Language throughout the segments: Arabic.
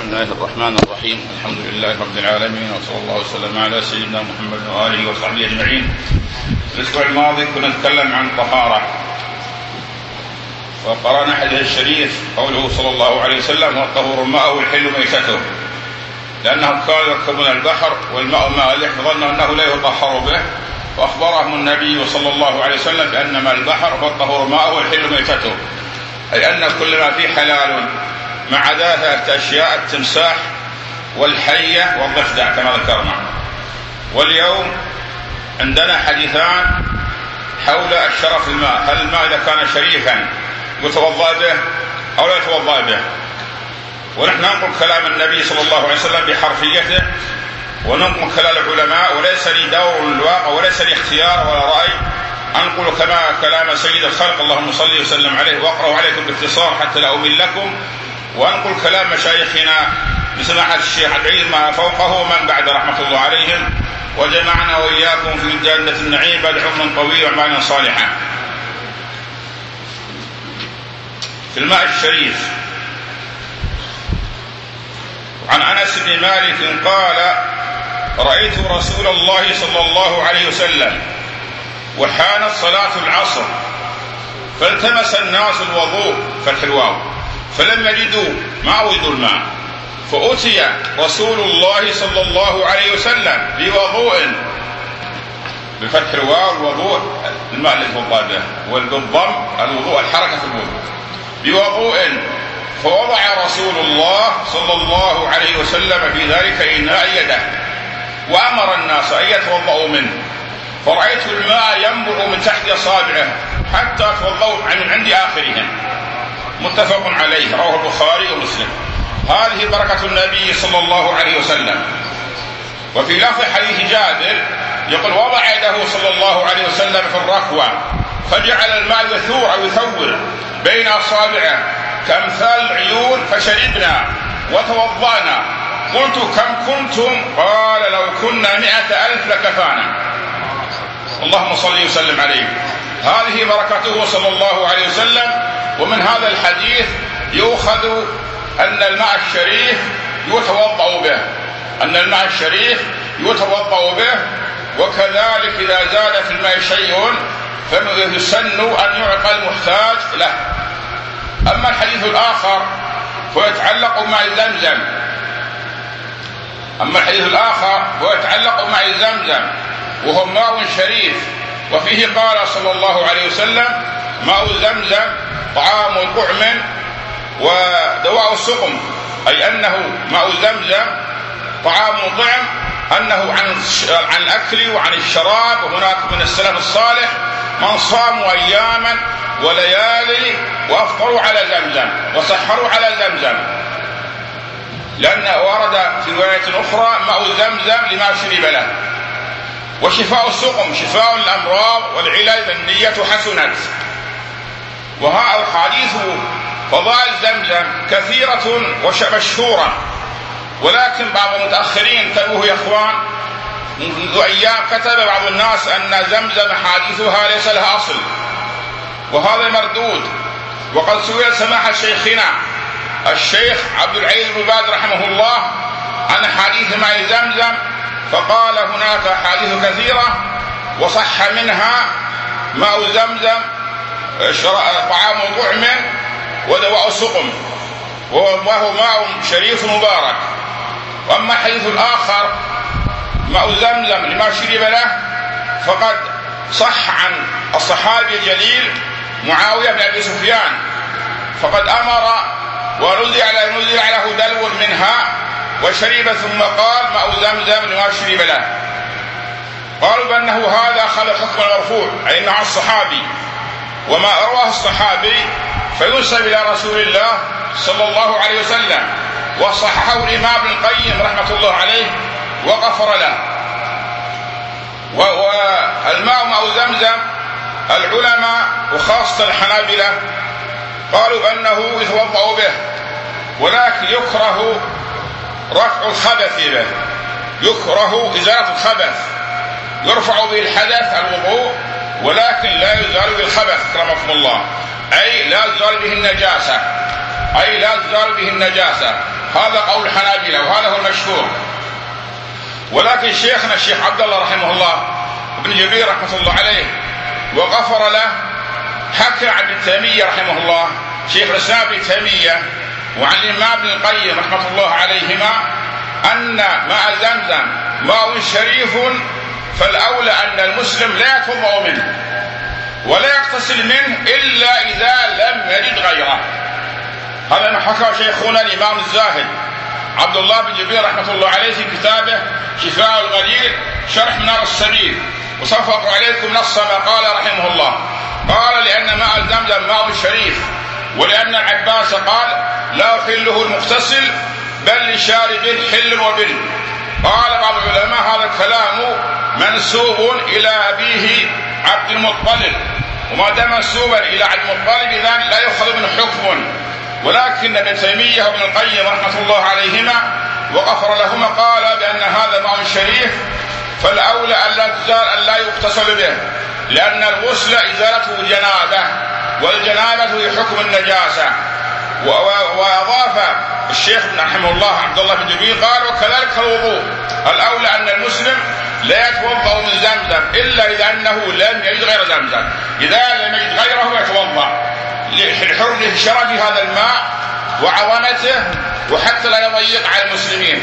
بسم الله الرحمن الرحيم الحمد لله رب العالمين وصلى الله وسلم على سيدنا محمد واله وصحبه اجمعين الأسبوع الماضي كنا نتكلم عن الطهاره وقرانا حديث الشريف قوله صلى الله عليه وسلم والطهور الماء والحل ميتته لانهم كانوا يركبون البحر والماء مالح فظنوا أنه لا يطهر به. وأخبرهم النبي صلى الله عليه وسلم بأن ماء البحر والطهور ماءه والحل ميتته. أي أن كل ما فيه حلال. عدا ثلاثة أشياء التمساح والحية والضفدع كما ذكرنا. واليوم عندنا حديثان حول الشرف الماء. هل الماء إذا كان شريفا يتوضأ به أو لا يتوضأ به؟ ونحن ننقل كلام النبي صلى الله عليه وسلم بحرفيته وننقل كلام العلماء وليس لي دور الواقع وليس لي اختيار ولا رأي. أنقل كما كلام سيد الخلق اللهم صل وسلم عليه وأقرأ عليكم باختصار حتى لا أمل لكم. وأنقل كلام مشايخنا لسماحة الشيخ العلم ما فوقه ومن بعد رحمة الله عليهم. وجمعنا وإياكم في جنة النعيم بعد عمر طويل وأعمال صالحة. في الماء الشريف. عن أنس بن مالك قال رأيت رسول الله صلى الله عليه وسلم وحانت صلاة العصر فالتمس الناس الوضوء فتح الواو. فلم يجدوا وجدوا الماء فأتي رسول الله صلى الله عليه وسلم بوضوء. بفتح الواو الوضوء الماء به والضم الوضوء الحركة في الوضوء. بوضوء فوضع رسول الله صلى الله عليه وسلم في ذلك إناء يده. وأمر الناس أن يتوضأوا منه. فرأيت الماء ينبع من تحت أصابعه حتى توضأوا من عند آخرهم. متفق عليه رواه البخاري ومسلم. هذه بركة النبي صلى الله عليه وسلم. وفي لفظ حديث جابر يقول وضع يده صلى الله عليه وسلم في الركوة فجعل الماء يثور أو يثور بين أصابعه. كأمثال العيون فشربنا وتوضأنا. قلت كم كنتم؟ قال لو كنا مئة ألف لكفانا. اللهم صل وسلم عليه. هذه بركته صلى الله عليه وسلم. ومن هذا الحديث يؤخذ أن الماء الشريف يتوضأ به. أن الماء الشريف يتوضأ به وكذلك إذا زاد في الماء شيء فيسن أن يعطى المحتاج له. أما الحديث الآخر فيتعلق مع زمزم أما الحديث الآخر فيتعلق مع زمزم وهو ماء شريف. وفيه قال صلى الله عليه وسلم ماء زمزم طعام طعم ودواء السقم أي أنه ماء زمزم طعام طعم أنه عن عن الأكل وعن الشراب وهناك من السلف الصالح من صاموا أياما وليالي وأفطروا على زمزم وسحروا على زمزم. لأن ورد في رواية أخرى ماء زمزم لما شرب له. وشفاء السقم شفاء الأمراض والعلاج النية حسنت. وها حديث فضائل زمزم كثيرة ومشهورة. ولكن بعض المتأخرين انتبهوا يا إخوان منذ أيام كتب بعض الناس أن زمزم حادثها ليس لها أصل وهذا مردود. وقد سئل سماحة شيخنا الشيخ عبد العزيز بن باز رحمه الله عن حديث ماء زمزم فقال هناك أحاديث كثيرة وصح منها ماء زمزم طعام طعم ودواء سقم وهو ماء شريف مبارك. وأما الحديث الآخر ماء زمزم لما شرب له فقد صح عن الصحابي الجليل معاوية بن أبي سفيان. فقد أمر ونزع نزع له دلو منها وشرب ثم قال ماء زمزم لما شرب له. قالوا بأنه هذا خلق حكم المرفوع أي انه الصحابي. وما رواه الصحابي فينسب إلى رسول الله صلى الله عليه وسلم وصححه الإمام ابن القيم رحمة الله عليه وغفر له. والماء ماء زمزم العلماء وخاصة الحنابلة قالوا بأنه يتوضأ به ولكن يكره رفع الخبث به يكره إزالة الخبث يرفع به الحدث الوضوء ولكن لا يزال بالخبث كرمكم الله. أي لا يزال به النجاسة. أي لا تزال به النجاسة. هذا قول الحنابلة وهذا هو المشهور. ولكن شيخنا الشيخ عبد الله رحمه الله ابن جبير رحمة الله عليه وغفر له حكى عن ابن تيمية رحمه الله شيخ الإسلام ابن تيمية وعن الإمام ابن القيم رحمة الله عليهما أن ماء زمزم ماء شريف فالأولى أن المسلم لا يتوضأ منه ولا يغتسل منه إلا إذا لم يجد غيره. هذا ما حكى شيخنا الإمام الزاهد عبد الله بن جبير رحمة الله عليه في كتابه شفاء الغليل شرح منار السبيل. وسوف أقرأ عليكم نص ما قال رحمه الله. قال لأن ماء زمزم ماء شريف ولأن العباس قال لا يحله المغتسل بل لشارب حل وبل قال بعض العلماء هذا الكلام منسوب إلى أبيه عبد المطلب. وما دام منسوبا إلى عبد المطلب إذا لا يؤخذ منه حكم. ولكن ابن تيمية وابن القيم رحمة الله عليهما وغفر لهما قال بأن هذا ماء شريف فالأولى أن لا تزال أن لا يغتسل به لأن الغسل إزالته جنابة والجنابة حكم النجاسة. وأضاف الشيخ رحمه الله عبد الله بن جبير قال وكذلك الوضوء. الأولى أن لا يتوضأ من زمزم إلا إذا أنه لم يجد غير زمزم. إذا لم يجد غيره يتوضأ. لحرمة شرف هذا الماء وعظمته وحتى لا يضيق على المسلمين.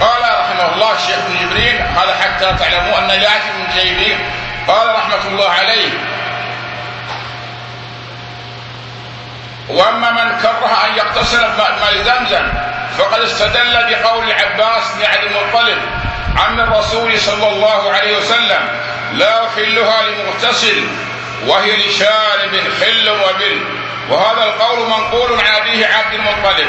قال رحمه الله الشيخ ابن جبريل هذا حتى تعلموا أن ياتي من جيبين قال رحمة الله عليه وأما من كره أن يغتسل بماء زمزم فقد استدل بقول العباس بن عبد المطلب عم الرسول صلى الله عليه وسلم لا احلها لمغتسل وهي لشارب حل وبل وهذا القول منقول عن ابيه عبد المطلب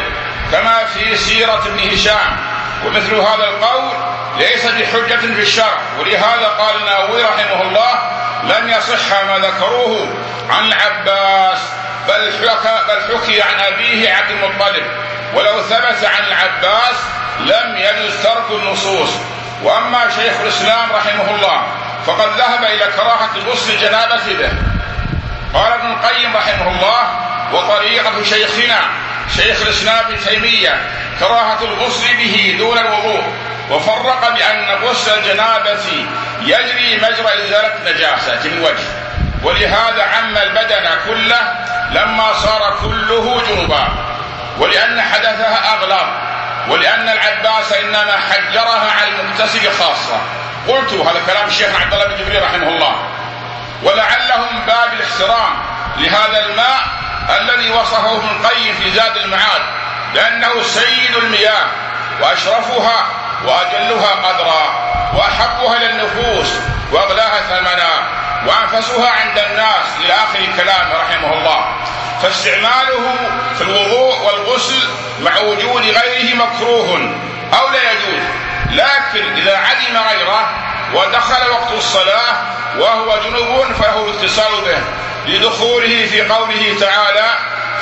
كما في سيرة ابن هشام. ومثل هذا القول ليس بحجة في الشرع. ولهذا قال النووي رحمه الله لم يصح ما ذكروه عن العباس بل حكى بل حكي عن أبيه عبد المطلب. ولو ثبت عن العباس لم يجوز ترك النصوص. وأما شيخ الإسلام رحمه الله فقد ذهب إلى كراهة غسل الجنابه به. قال ابن القيم رحمه الله وطريقة شيخنا شيخ الإسلام ابن تيمية كراهة الغسل به دون الوضوء وفرق بأن غسل الجنابة يجري مجرى إزالة النجاسة من وجه ولهذا عم البدن كله لما صار كله جنبا. ولأن حدثها أغلب ولأن العباس إنما حجرها على المغتسل خاصة. قلت هذا كلام الشيخ عبد الله بن جبريل رحمه الله. ولعلهم باب الاحترام لهذا الماء الذي وصفه ابن القيم في زاد المعاد لأنه سيد المياه وأشرفها وأجلها قدرا وأحبها إلى النفوس وأغلاها ثمنا وأنفسها عند الناس إلى آخر كلامه رحمه الله. فاستعماله في مع وجود غيره مكروه أو لا يجوز لكن إذا عدم غيره ودخل وقت الصلاة وهو جنوب فله الاتصال به لدخوله في قوله تعالى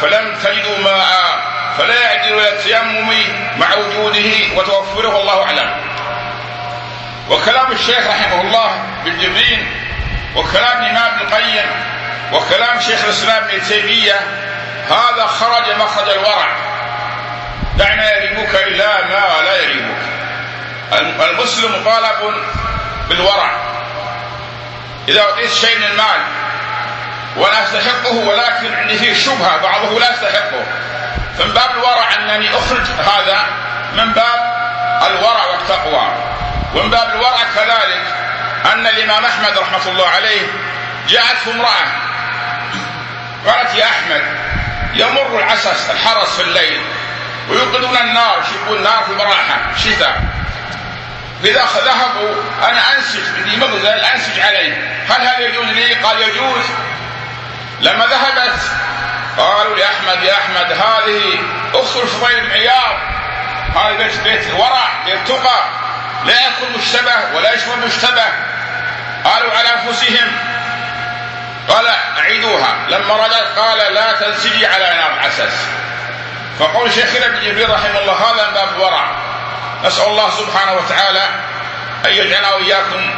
فلم تجدوا ماء فلا يعدل إلى التيمم مع وجوده وتوفره الله أعلم. وكلام الشيخ رحمه الله بالجبرين وكلام الإمام ابن القيم وكلام شيخ الإسلام ابن تيمية هذا خرج مخرج الورع. دعنا يريبك إلا ما لا يريبك المسلم مطالب بالورع. إذا أعطيت شيء من المال ولا أستحقه ولكن عندي فيه شبهة بعضه لا يستحقه فمن باب الورع أنني أخرج هذا من باب الورع والتقوى. ومن باب الورع كذلك أن الإمام أحمد رحمة الله عليه جاءته امرأة قالت يا أحمد يمر العسس الحرس في الليل. ويوقدون النار يشبون النار في المراحة شتاء فإذا ذهبوا أنا أنسج بدي مغزل أنسج عليه هل هذا يجوز لي؟ قال يجوز. لما ذهبت قالوا لأحمد يا أحمد هذه أخت الفضيل بن عياض هذا بيت بيت الورع بيت تقى. لا يكون مشتبه ولا يشبه مشتبه. قالوا على أنفسهم. قال أعيدوها. لما ردت قال لا تنسجي على نار العسس. فقول شيخنا ابن جبير رحمه الله هذا من باب الورع. نسأل الله سبحانه وتعالى أن يجعلنا وإياكم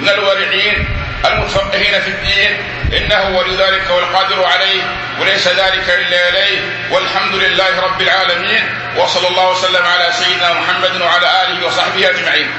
من الورعين المتفقهين في الدين. إنه ولي ذلك والقادر عليه وليس ذلك إلا إليه. والحمد لله رب العالمين وصلى الله وسلم على سيدنا محمد وعلى آله وصحبه أجمعين.